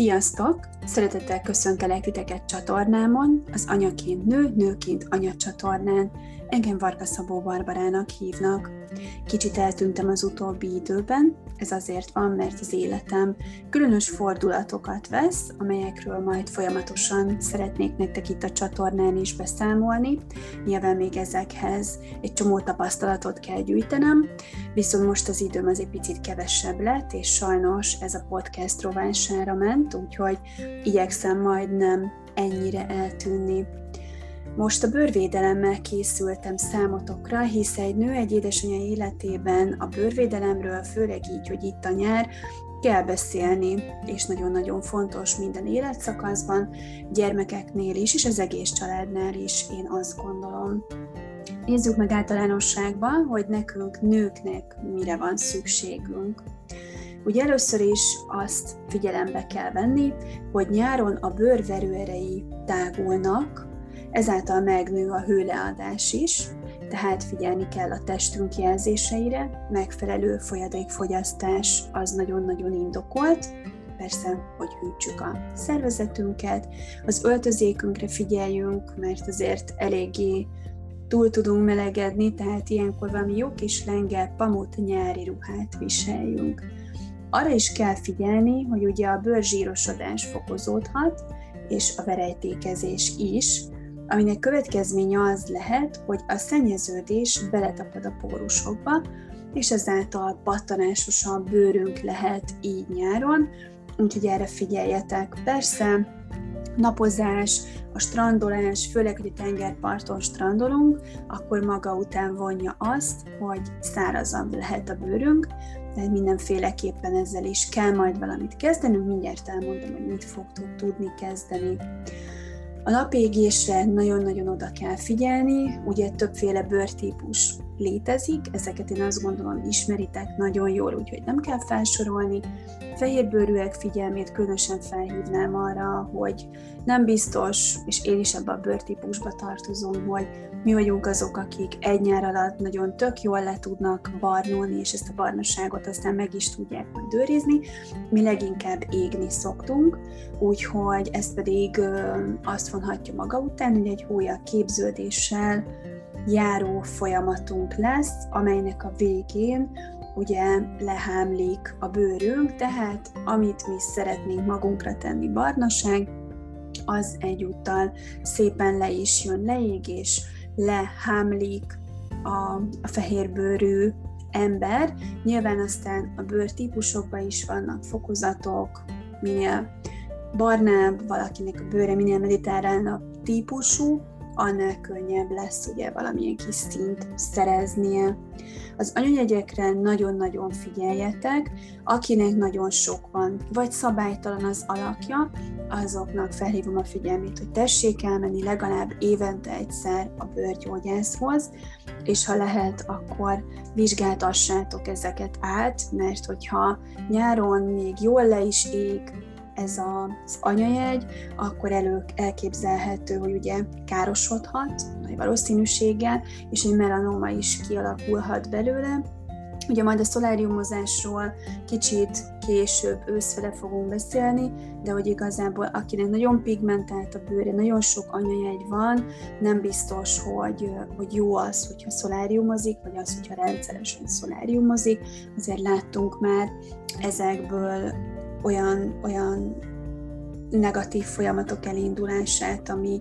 Sziasztok! Szeretettel köszöntelek titeket csatornámon, az Anyaként Nő, Nőként Anya csatornán. Engem Varga Szabó Barbarának hívnak. Kicsit eltűntem az utóbbi időben, ez azért van, mert az életem különös fordulatokat vesz, amelyekről majd folyamatosan szeretnék nektek itt a csatornán is beszámolni. Nyilván még ezekhez egy csomó tapasztalatot kell gyűjtenem, viszont most az időm az egy picit kevesebb lett, és sajnos ez a podcast rovására ment, úgyhogy igyekszem majd nem ennyire eltűnni. Most a bőrvédelemmel készültem számotokra, hisz egy nő egy édesanyja életében a bőrvédelemről, főleg így, hogy itt a nyár, kell beszélni, és nagyon-nagyon fontos minden életszakaszban, gyermekeknél is, és az egész családnál is, én azt gondolom. Nézzük meg általánosságban, hogy nekünk, nőknek mire van szükségünk. Ugye először is azt figyelembe kell venni, hogy nyáron a bőr verőerei tágulnak, ezáltal megnő a hőleadás is, tehát figyelni kell a testünk jelzéseire, megfelelő folyadékfogyasztás az nagyon-nagyon indokolt, persze, hogy hűtsük a szervezetünket, az öltözékünkre figyeljünk, mert azért eléggé túl tudunk melegedni, tehát ilyenkor valami jó kis lengel, pamut nyári ruhát viseljünk. Arra is kell figyelni, hogy ugye a bőrzsírosodás fokozódhat, és a verejtékezés is, aminek következménye az lehet, hogy a szennyeződés beletapad a pórusokba, és ezáltal pattanásosan bőrünk lehet így nyáron, úgyhogy erre figyeljetek. Persze, napozás, a strandolás, főleg, hogy a tengerparton strandolunk, akkor maga után vonja azt, hogy szárazabb lehet a bőrünk, tehát mindenféleképpen ezzel is kell majd valamit kezdenünk, mindjárt elmondom, hogy mit fogtok tudni kezdeni. A napégésre nagyon-nagyon oda kell figyelni, ugye többféle bőrtípus létezik, ezeket én azt gondolom ismeritek nagyon jól, úgyhogy nem kell felsorolni. Fehérbőrűek figyelmét különösen felhívnám arra, hogy nem biztos, és én is ebbe a bőrtípusba tartozom, hogy mi vagyunk azok, akik egy nyár alatt nagyon tök jól le tudnak barnulni, és ezt a barnaságot aztán meg is tudják majd őrizni. Mi leginkább égni szoktunk, úgyhogy ez pedig azt vonhatja maga után, hogy egy hólyag képződéssel járó folyamatunk lesz, amelynek a végén ugye lehámlik a bőrünk, tehát amit mi szeretnénk magunkra tenni barnaság, az egyúttal szépen le is jön, leég, és lehámlik a, a fehérbőrű ember. Nyilván aztán a bőrtípusokban is vannak fokozatok, minél barnább valakinek a bőre, minél mediterránabb típusú, annál könnyebb lesz ugye valamilyen kis szint szereznie. Az anyanyegyekre nagyon-nagyon figyeljetek, akinek nagyon sok van, vagy szabálytalan az alakja, azoknak felhívom a figyelmét, hogy tessék elmenni legalább évente egyszer a bőrgyógyászhoz, és ha lehet, akkor vizsgáltassátok ezeket át, mert hogyha nyáron még jól le is ég, ez az anyajegy, akkor elő elképzelhető, hogy ugye károsodhat nagy valószínűséggel, és egy melanoma is kialakulhat belőle. Ugye majd a szoláriumozásról kicsit később őszfele fogunk beszélni, de hogy igazából akinek nagyon pigmentált a bőre, nagyon sok anyajegy van, nem biztos, hogy, hogy jó az, hogyha szoláriumozik, vagy az, hogyha rendszeresen szoláriumozik. Azért láttunk már ezekből olyan, olyan negatív folyamatok elindulását, ami,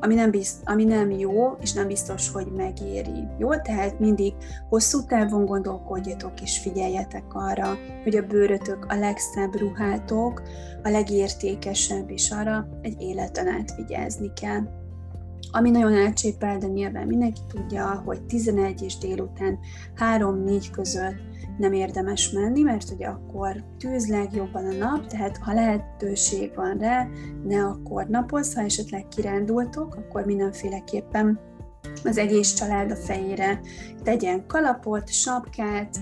ami nem, bizt, ami nem jó, és nem biztos, hogy megéri. Jó, tehát mindig hosszú távon gondolkodjatok, és figyeljetek arra, hogy a bőrötök a legszebb ruhátok, a legértékesebb, és arra egy életen át vigyázni kell. Ami nagyon elcsépel, de nyilván mindenki tudja, hogy 11 és délután 3-4 között nem érdemes menni, mert ugye akkor tűzleg jobban a nap, tehát ha lehetőség van rá, ne akkor napoz, ha esetleg kirándultok, akkor mindenféleképpen az egész család a fejére tegyen kalapot, sapkát,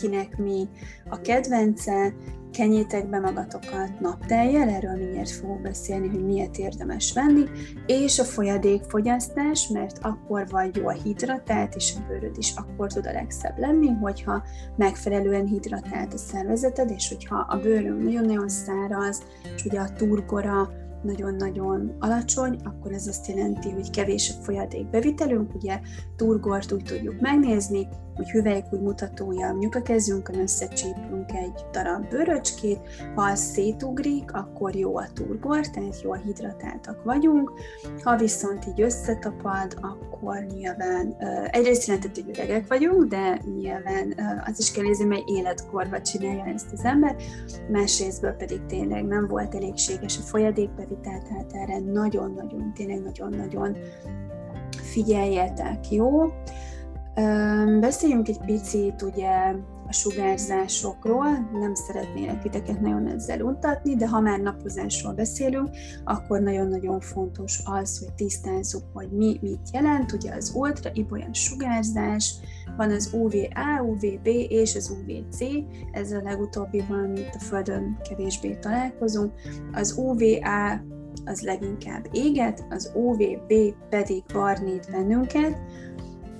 kinek mi a kedvence, kenjétek be magatokat napteljel, erről mindjárt fogok beszélni, hogy miért érdemes venni, és a folyadékfogyasztás, mert akkor vagy jól hidratált, és a bőröd is akkor tud a legszebb lenni, hogyha megfelelően hidratált a szervezeted, és hogyha a bőrünk nagyon-nagyon száraz, és ugye a turgora nagyon-nagyon alacsony, akkor ez azt jelenti, hogy kevés folyadék bevitelünk, ugye turgort úgy tudjuk megnézni, hogy hüvelykúj mutatója nyuka kezünkön összecsípünk egy darab bőröcskét, ha az szétugrik, akkor jó a turgor, tehát jól hidratáltak vagyunk, ha viszont így összetapad, akkor nyilván egyrészt jelentett, hogy öregek vagyunk, de nyilván az is kell nézni, mely életkorban csinálja ezt az ember, másrésztből pedig tényleg nem volt elégséges a folyadékbevitel, tehát erre nagyon-nagyon, tényleg nagyon-nagyon figyeljetek, jó? Beszéljünk egy picit ugye a sugárzásokról, nem szeretnélek titeket nagyon ezzel untatni, de ha már napozásról beszélünk, akkor nagyon-nagyon fontos az, hogy tisztázzuk, hogy mi mit jelent. Ugye az ultra ibolyan sugárzás, van az UVA, UVB és az UVC, ez a legutóbbi van, amit a Földön kevésbé találkozunk. Az UVA az leginkább éget, az UVB pedig barnít bennünket,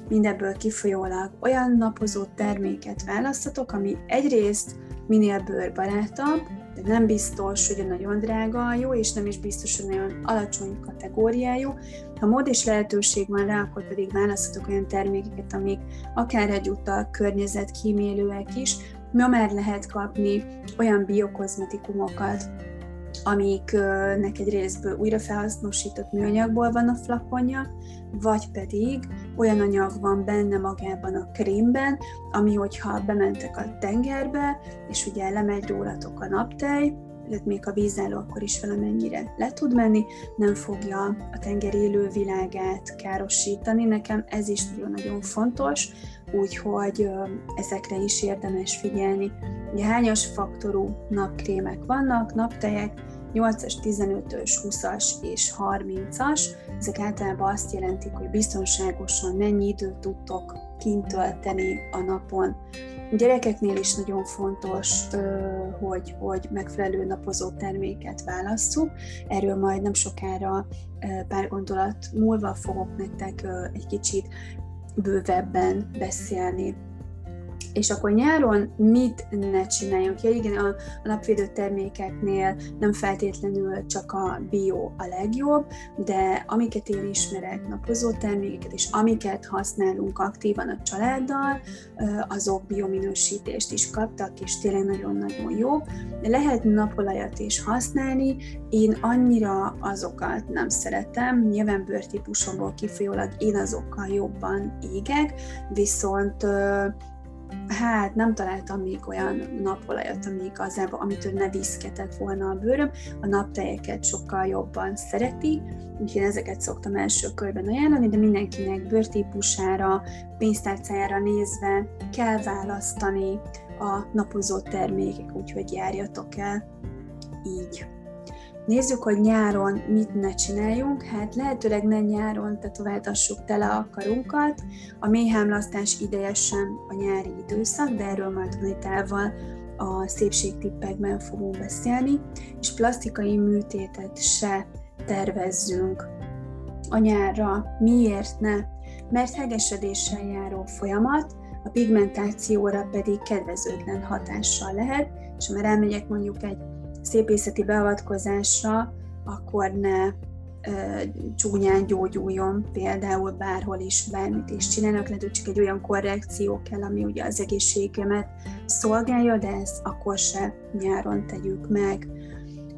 Mindebből kifolyólag olyan napozó terméket választatok, ami egyrészt minél bőrbarátabb, de nem biztos, hogy a nagyon drága jó, és nem is biztos, hogy nagyon alacsony kategóriájú. Ha mód és lehetőség van rá, akkor pedig választatok olyan termékeket, amik akár egyúttal környezetkímélőek is, ma már lehet kapni olyan biokozmetikumokat, amiknek egy részből újra felhasznosított műanyagból van a flakonja, vagy pedig olyan anyag van benne magában a krémben, ami hogyha bementek a tengerbe, és ugye lemegy rólatok a naptej, illetve még a vízálló akkor is valamennyire le tud menni, nem fogja a tenger élő világát károsítani. Nekem ez is nagyon-nagyon fontos, úgyhogy ezekre is érdemes figyelni. Ugye hányas faktorú napkrémek vannak, naptejek, 8-as, 15-ös, 20-as és 30-as. Ezek általában azt jelentik, hogy biztonságosan mennyi időt tudtok kint tölteni a napon. A gyerekeknél is nagyon fontos, hogy, hogy megfelelő napozó terméket válasszuk. Erről majd nem sokára pár gondolat múlva fogok nektek egy kicsit bővebben beszélni és akkor nyáron mit ne csináljunk? Ja, igen, a, a napvédő termékeknél nem feltétlenül csak a bio a legjobb, de amiket én ismerek, napozó termékeket, és amiket használunk aktívan a családdal, azok biominősítést is kaptak, és tényleg nagyon-nagyon jó. Lehet napolajat is használni, én annyira azokat nem szeretem, nyilván bőrtípusomból kifolyólag én azokkal jobban égek, viszont hát nem találtam még olyan napolajat, ami igazából, amitől ne viszketett volna a bőröm. A naptejeket sokkal jobban szereti, úgyhogy ezeket szoktam első körben ajánlani, de mindenkinek bőrtípusára, pénztárcájára nézve kell választani a napozó termékek, úgyhogy járjatok el így. Nézzük, hogy nyáron mit ne csináljunk. Hát lehetőleg ne nyáron tetováltassuk tele a karunkat. A méhámlasztás ideje sem a nyári időszak, de erről majd tanítával a szépségtippekben fogunk beszélni, és plastikai műtétet se tervezzünk a nyárra. Miért ne? Mert hegesedéssel járó folyamat, a pigmentációra pedig kedvezőtlen hatással lehet, és ha már elmegyek mondjuk egy szépészeti beavatkozásra, akkor ne csúnyán gyógyuljon, például bárhol is bármit is csinálnak, lehet, hogy csak egy olyan korrekció kell, ami ugye az egészségemet szolgálja, de ezt akkor se nyáron tegyük meg.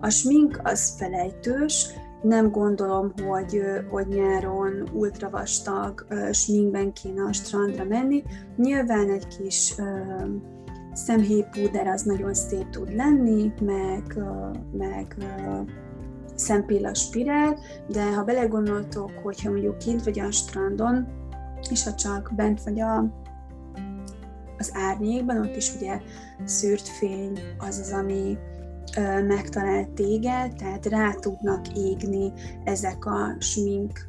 A smink az felejtős, nem gondolom, hogy, hogy nyáron ultravastag sminkben kéne a strandra menni. Nyilván egy kis szemhéjpúder az nagyon szép tud lenni, meg, meg szempilla spirál, de ha belegondoltok, hogyha mondjuk kint vagy a strandon, és ha csak bent vagy a, az árnyékban, ott is ugye szűrt fény az az, ami ö, megtalál téged, tehát rá tudnak égni ezek a smink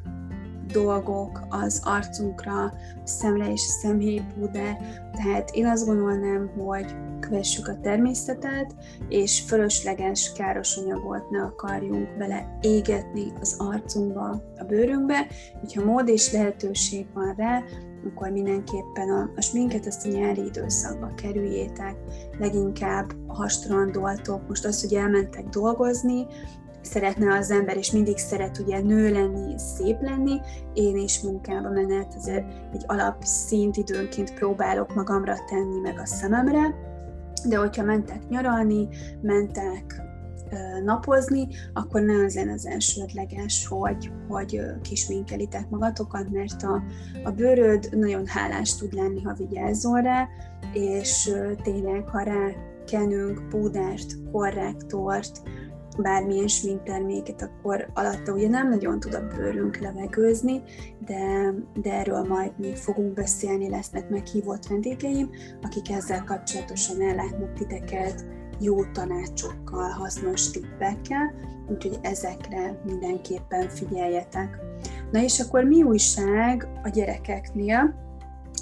dolgok az arcunkra, szemre és szemhéjpúder, tehát én azt gondolnám, hogy kövessük a természetet, és fölösleges káros anyagot ne akarjunk bele égetni az arcunkba, a bőrünkbe. Hogyha mód és lehetőség van rá, akkor mindenképpen a, a sminket ezt a nyári időszakba kerüljétek, leginkább a hastrandoltok, most az, hogy elmentek dolgozni, szeretne az ember, és mindig szeret ugye nő lenni, szép lenni, én is munkába menet, ezért egy alapszint időnként próbálok magamra tenni, meg a szememre, de hogyha mentek nyaralni, mentek napozni, akkor ne az az elsődleges, hogy, hogy kisminkelitek magatokat, mert a, a bőröd nagyon hálás tud lenni, ha vigyázzol rá, és tényleg, ha rá kenünk púdárt, korrektort, bármilyen sminkterméket, akkor alatta ugye nem nagyon tud a bőrünk levegőzni, de, de erről majd még fogunk beszélni, lesznek meghívott vendégeim, akik ezzel kapcsolatosan ellátnak titeket jó tanácsokkal, hasznos tippekkel, úgyhogy ezekre mindenképpen figyeljetek. Na és akkor mi újság a gyerekeknél?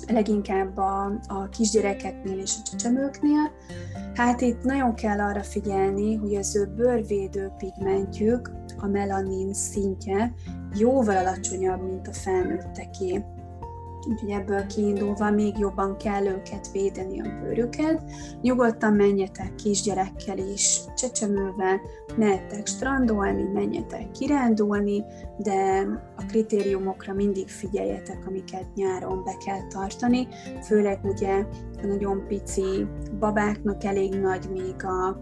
Leginkább a, a kisgyerekeknél és a csecsemőknél. Hát itt nagyon kell arra figyelni, hogy az ő bőrvédő pigmentjük, a melanin szintje jóval alacsonyabb, mint a felnőtteké. Úgyhogy ebből kiindulva még jobban kell őket védeni a bőrüket. Nyugodtan menjetek kisgyerekkel is, csecsemővel, mehettek strandolni, menjetek kirándulni, de a kritériumokra mindig figyeljetek, amiket nyáron be kell tartani, főleg ugye a nagyon pici babáknak elég nagy még a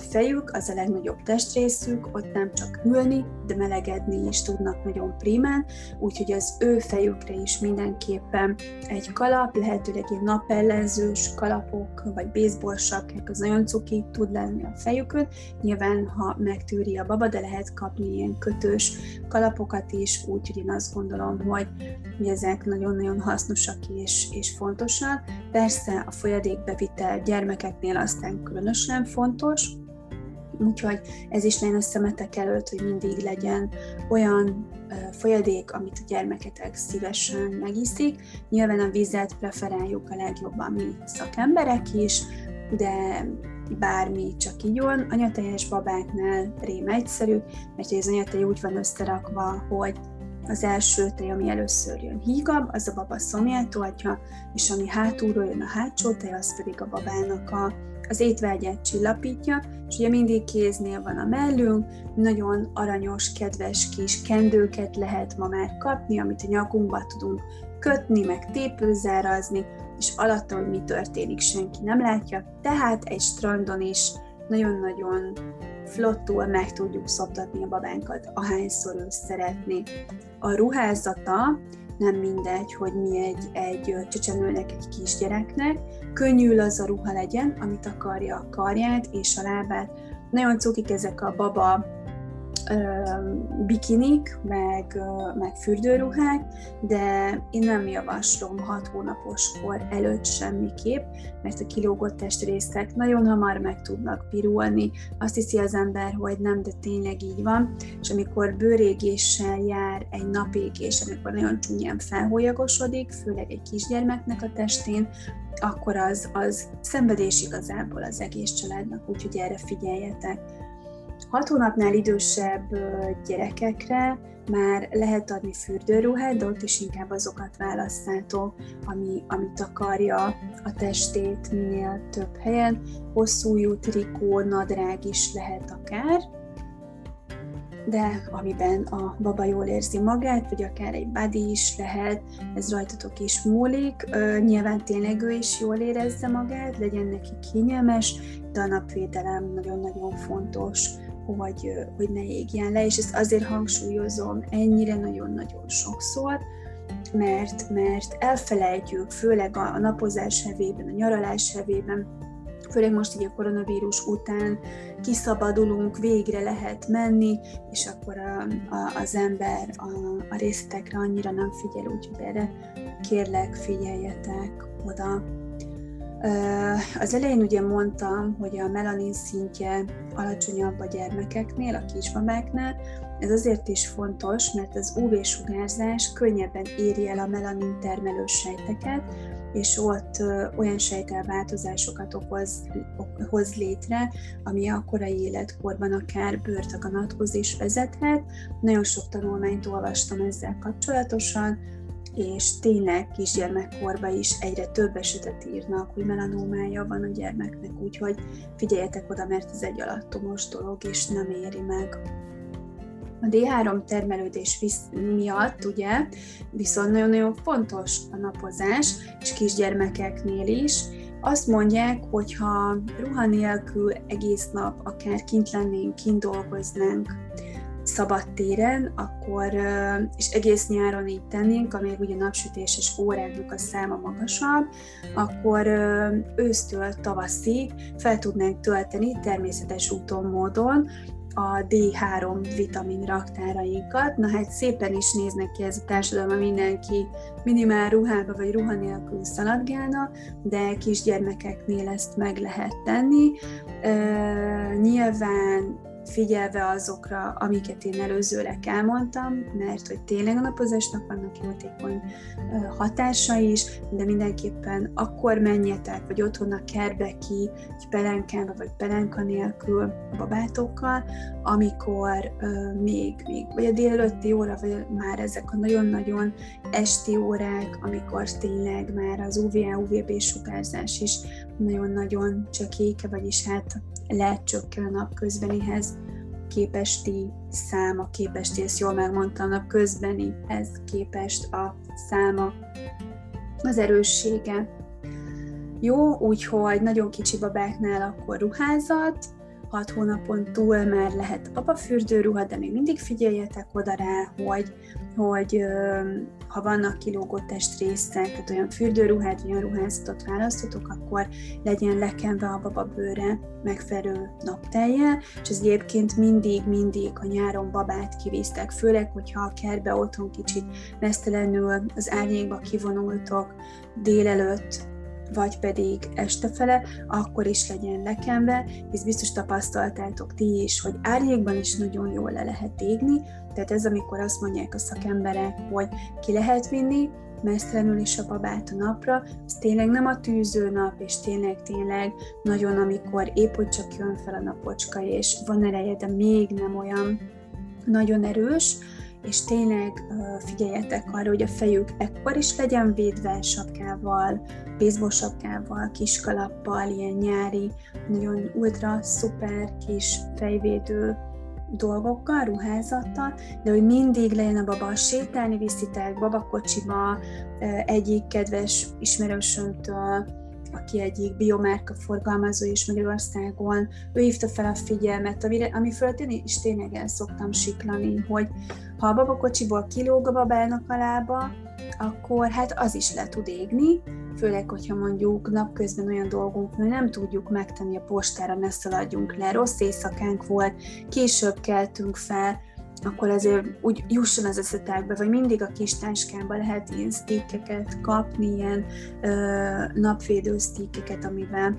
a fejük az a legnagyobb testrészük, ott nem csak ülni, de melegedni is tudnak nagyon prímán, úgyhogy az ő fejükre is mindenképpen egy kalap, lehetőleg egy napellenzős kalapok, vagy baseball sapkák, az nagyon cuki tud lenni a fejükön. Nyilván, ha megtűri a baba, de lehet kapni ilyen kötős kalapokat is, úgyhogy én azt gondolom, hogy, ezek nagyon-nagyon hasznosak és, és fontosak. Persze a folyadékbevitel gyermekeknél aztán különösen fontos, Úgyhogy ez is nagyon a szemetek előtt, hogy mindig legyen olyan folyadék, amit a gyermeketek szívesen megiszik. Nyilván a vizet preferáljuk a legjobban mi szakemberek is, de bármi csak így van. Anyatejes babáknál rém egyszerű, mert az anyatej úgy van összerakva, hogy az első tej, ami először jön hígabb, az a baba szomját oltja, és ami hátulról jön a hátsó tej, az pedig a babának a az étvágyát csillapítja, és ugye mindig kéznél van a mellünk, nagyon aranyos, kedves kis kendőket lehet ma már kapni, amit a nyakunkba tudunk kötni, meg tépőzárazni, és alatta, hogy mi történik, senki nem látja, tehát egy strandon is nagyon-nagyon flottul meg tudjuk szoptatni a babánkat, ahányszor ő szeretni. A ruházata nem mindegy, hogy mi egy, egy csecsemőnek, egy kisgyereknek, könnyű az a ruha legyen, amit akarja a karját és a lábát. Nagyon cukik ezek a baba bikinik, meg, meg fürdőruhák, de én nem javaslom 6 hónapos kor előtt semmiképp, mert a kilógott testrészek nagyon hamar meg tudnak pirulni. Azt hiszi az ember, hogy nem, de tényleg így van, és amikor bőrégéssel jár egy napégés, amikor nagyon csúnyán felhólyagosodik, főleg egy kisgyermeknek a testén, akkor az, az szenvedés igazából az egész családnak, úgyhogy erre figyeljetek. Hat hónapnál idősebb gyerekekre már lehet adni fürdőruhát, de ott is inkább azokat választható, ami, amit akarja a testét minél több helyen. Hosszú trikó, nadrág is lehet akár, de amiben a baba jól érzi magát, vagy akár egy body is lehet, ez rajtatok is múlik. Nyilván tényleg ő is jól érezze magát, legyen neki kényelmes, de a napvédelem nagyon-nagyon fontos hogy, hogy ne égjen le, és ezt azért hangsúlyozom ennyire nagyon-nagyon sokszor, mert, mert elfelejtjük, főleg a, a napozás hevében, a nyaralás hevében, főleg most így a koronavírus után kiszabadulunk, végre lehet menni, és akkor a, a, az ember a, a részletekre annyira nem figyel, úgyhogy erre kérlek figyeljetek oda. Az elején ugye mondtam, hogy a melanin szintje alacsonyabb a gyermekeknél, a kisbabáknál, Ez azért is fontos, mert az UV-sugárzás könnyebben éri el a melanin termelő sejteket, és ott olyan sejtelváltozásokat okoz, hoz létre, ami a korai életkorban akár bőrtaganathoz is vezethet. Nagyon sok tanulmányt olvastam ezzel kapcsolatosan, és tényleg kisgyermekkorban is egyre több esetet írnak, hogy melanómája van a gyermeknek, úgyhogy figyeljetek oda, mert ez egy alattomos dolog, és nem éri meg. A D3 termelődés miatt, ugye, viszont nagyon-nagyon fontos a napozás, és kisgyermekeknél is. Azt mondják, hogy ha ruha nélkül egész nap akár kint lennénk, kint dolgoznánk, szabad téren, akkor, és egész nyáron így tennénk, amíg ugye napsütéses óráknak a száma magasabb, akkor ősztől tavaszig fel tudnánk tölteni természetes úton, módon a D3 vitamin raktárainkat. Na hát szépen is néznek ki ez a társadalom, mindenki minimál ruhába vagy ruha nélkül szaladgálna, de kisgyermekeknél ezt meg lehet tenni. Uh, nyilván figyelve azokra, amiket én előzőleg elmondtam, mert hogy tényleg a napozásnak vannak jótékony hatása is, de mindenképpen akkor menjetek, vagy otthon a kerbe ki, egy pelenkával, vagy pelenka nélkül babátokkal, amikor még, még, vagy a délelőtti óra, vagy már ezek a nagyon-nagyon esti órák, amikor tényleg már az UVA, UVB sugárzás is nagyon-nagyon csekéke, vagyis hát lehet csökken a napközbenihez képesti száma, képesti, ezt jól megmondtam, a közbenihez képest a száma, az erőssége. Jó, úgyhogy nagyon kicsi babáknál akkor ruházat, 6 hónapon túl már lehet apafürdőruha, de még mindig figyeljetek oda rá, hogy, hogy ha vannak kilógott testrészek, tehát olyan fürdőruhát, olyan ruházatot választotok, akkor legyen lekenve a bababőre megfelelő napteljel, és ez egyébként mindig, mindig a nyáron babát kivíztek, főleg, hogyha a kertbe otthon kicsit mesztelenül az árnyékba kivonultok délelőtt, vagy pedig estefele, akkor is legyen lekenve, hisz biztos tapasztaltátok ti is, hogy árnyékban is nagyon jól le lehet égni, tehát ez amikor azt mondják a szakemberek, hogy ki lehet vinni, mesztelenül is a babát a napra, ez tényleg nem a tűző nap, és tényleg, tényleg nagyon, amikor épp hogy csak jön fel a napocska, és van ereje, de még nem olyan. Nagyon erős, és tényleg figyeljetek arra, hogy a fejük ekkor is legyen védve sapkával, baseball sapkával, kiskalappal, ilyen nyári, nagyon ultra szuper kis fejvédő dolgokkal, ruházattal, de hogy mindig legyen a baba sétálni, viszitek babakocsiba, egyik kedves ismerősömtől, aki egyik biomárka forgalmazó is Magyarországon, ő hívta fel a figyelmet, amire, ami fölött én is tényleg el szoktam siklani, hogy ha a babakocsiból kilóg a babának a lába, akkor hát az is le tud égni, főleg, hogyha mondjuk napközben olyan dolgunk, hogy nem tudjuk megtenni a postára, ne szaladjunk le, rossz éjszakánk volt, később keltünk fel, akkor azért úgy jusson az eszetekbe, vagy mindig a kis táskámba lehet ilyen stickeket kapni, ilyen ö, napvédő stickeket, amivel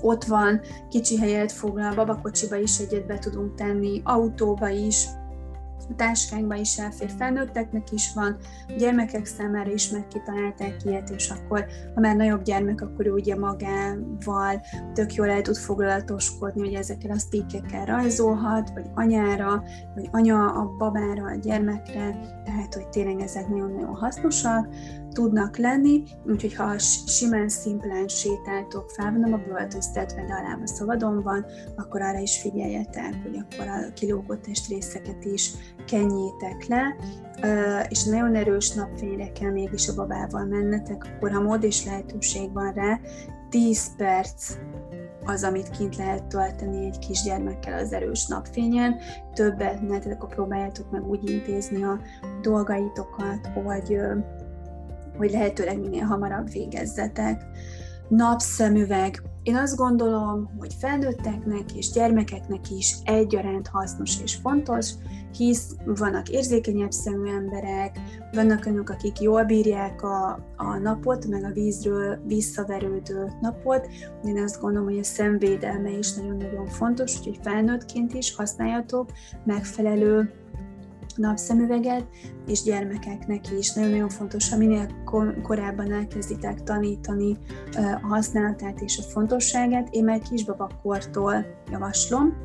ott van, kicsi helyet foglal, babakocsiba is egyet be tudunk tenni, autóba is, a táskánkban is elfér, felnőtteknek is van, a gyermekek számára is meg kitalálták ilyet, és akkor, ha már nagyobb gyermek, akkor ő ugye magával tök jól el tud foglalatoskodni, hogy ezekkel a stickekkel rajzolhat, vagy anyára, vagy anya a babára, a gyermekre, tehát, hogy tényleg ezek nagyon-nagyon hasznosak tudnak lenni, úgyhogy ha simán szimplán sétáltok fel, nem a böltöztetve, de a szabadon van, akkor arra is figyeljetek, hogy akkor a kilógott testrészeket is kenjétek le, és nagyon erős napfényre kell mégis a babával mennetek, akkor ha mód és lehetőség van rá, 10 perc az, amit kint lehet tölteni egy kisgyermekkel az erős napfényen. Többet ne, tehát akkor próbáljátok meg úgy intézni a dolgaitokat, hogy hogy lehetőleg minél hamarabb végezzetek. Napszemüveg. Én azt gondolom, hogy felnőtteknek és gyermekeknek is egyaránt hasznos és fontos, hisz vannak érzékenyebb szemű emberek, vannak önök, akik jól bírják a, a napot, meg a vízről visszaverődő napot. Én azt gondolom, hogy a szemvédelme is nagyon-nagyon fontos, úgyhogy felnőttként is használjatok megfelelő napszemüveget, és gyermekeknek is nagyon-nagyon fontos, ha minél korábban elkezditek tanítani a használatát és a fontosságát. Én már kisbabakortól javaslom,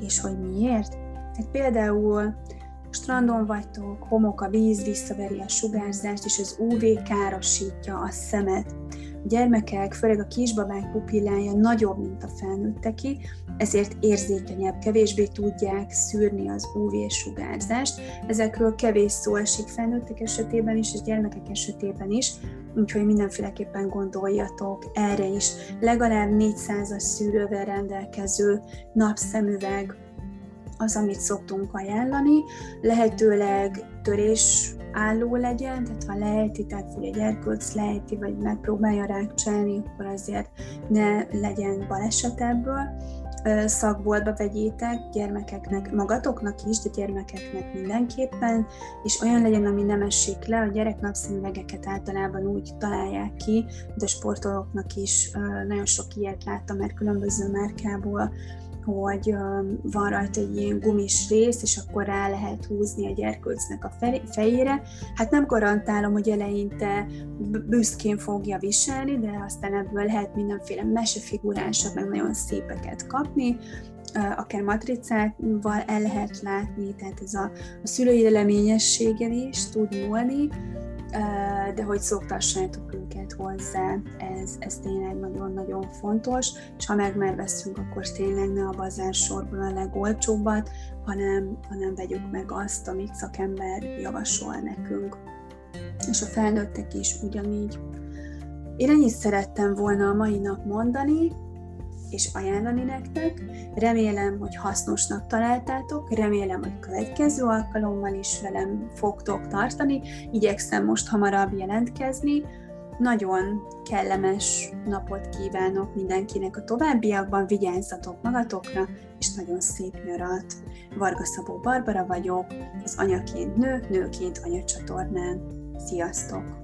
és hogy miért? Hát például strandon vagytok, homok a víz, visszaveri a sugárzást, és az UV károsítja a szemet. Gyermekek, főleg a kisbabák pupillája nagyobb, mint a felnőtteké, ezért érzékenyebb, kevésbé tudják szűrni az UV-sugárzást. Ezekről kevés szó esik felnőttek esetében is, és gyermekek esetében is, úgyhogy mindenféleképpen gondoljatok erre is. Legalább 400-as szűrővel rendelkező napszemüveg, az, amit szoktunk ajánlani, lehetőleg törés álló legyen, tehát ha lejti, tehát hogy egy erkölc lejti, vagy megpróbálja rákcsálni, akkor azért ne legyen baleset ebből. Szakboltba vegyétek gyermekeknek, magatoknak is, de gyermekeknek mindenképpen, és olyan legyen, ami nem esik le. A gyerek napszemüvegeket általában úgy találják ki, de sportolóknak is nagyon sok ilyet láttam, mert különböző márkából hogy van rajta egy ilyen gumis rész, és akkor rá lehet húzni a gyerkőcnek a fejére. Hát nem garantálom, hogy eleinte büszkén fogja viselni, de aztán ebből lehet mindenféle mesefigurásabb, meg nagyon szépeket kapni, akár matricával el lehet látni, tehát ez a, a szülői leményességgel is tud múlni, de hogy szoktassátok őket hozzá, ez, ez tényleg nagyon-nagyon fontos, és ha meg már akkor tényleg ne a bazár sorból a legolcsóbbat, hanem, hanem vegyük meg azt, amit szakember javasol nekünk. És a felnőttek is ugyanígy. Én ennyit szerettem volna a mai nap mondani, és ajánlani nektek. Remélem, hogy hasznosnak találtátok, remélem, hogy következő alkalommal is velem fogtok tartani. Igyekszem most hamarabb jelentkezni. Nagyon kellemes napot kívánok mindenkinek a továbbiakban, vigyázzatok magatokra, és nagyon szép nyarat. Varga Szabó Barbara vagyok, az Anyaként Nő, Nőként Anyacsatornán. Sziasztok!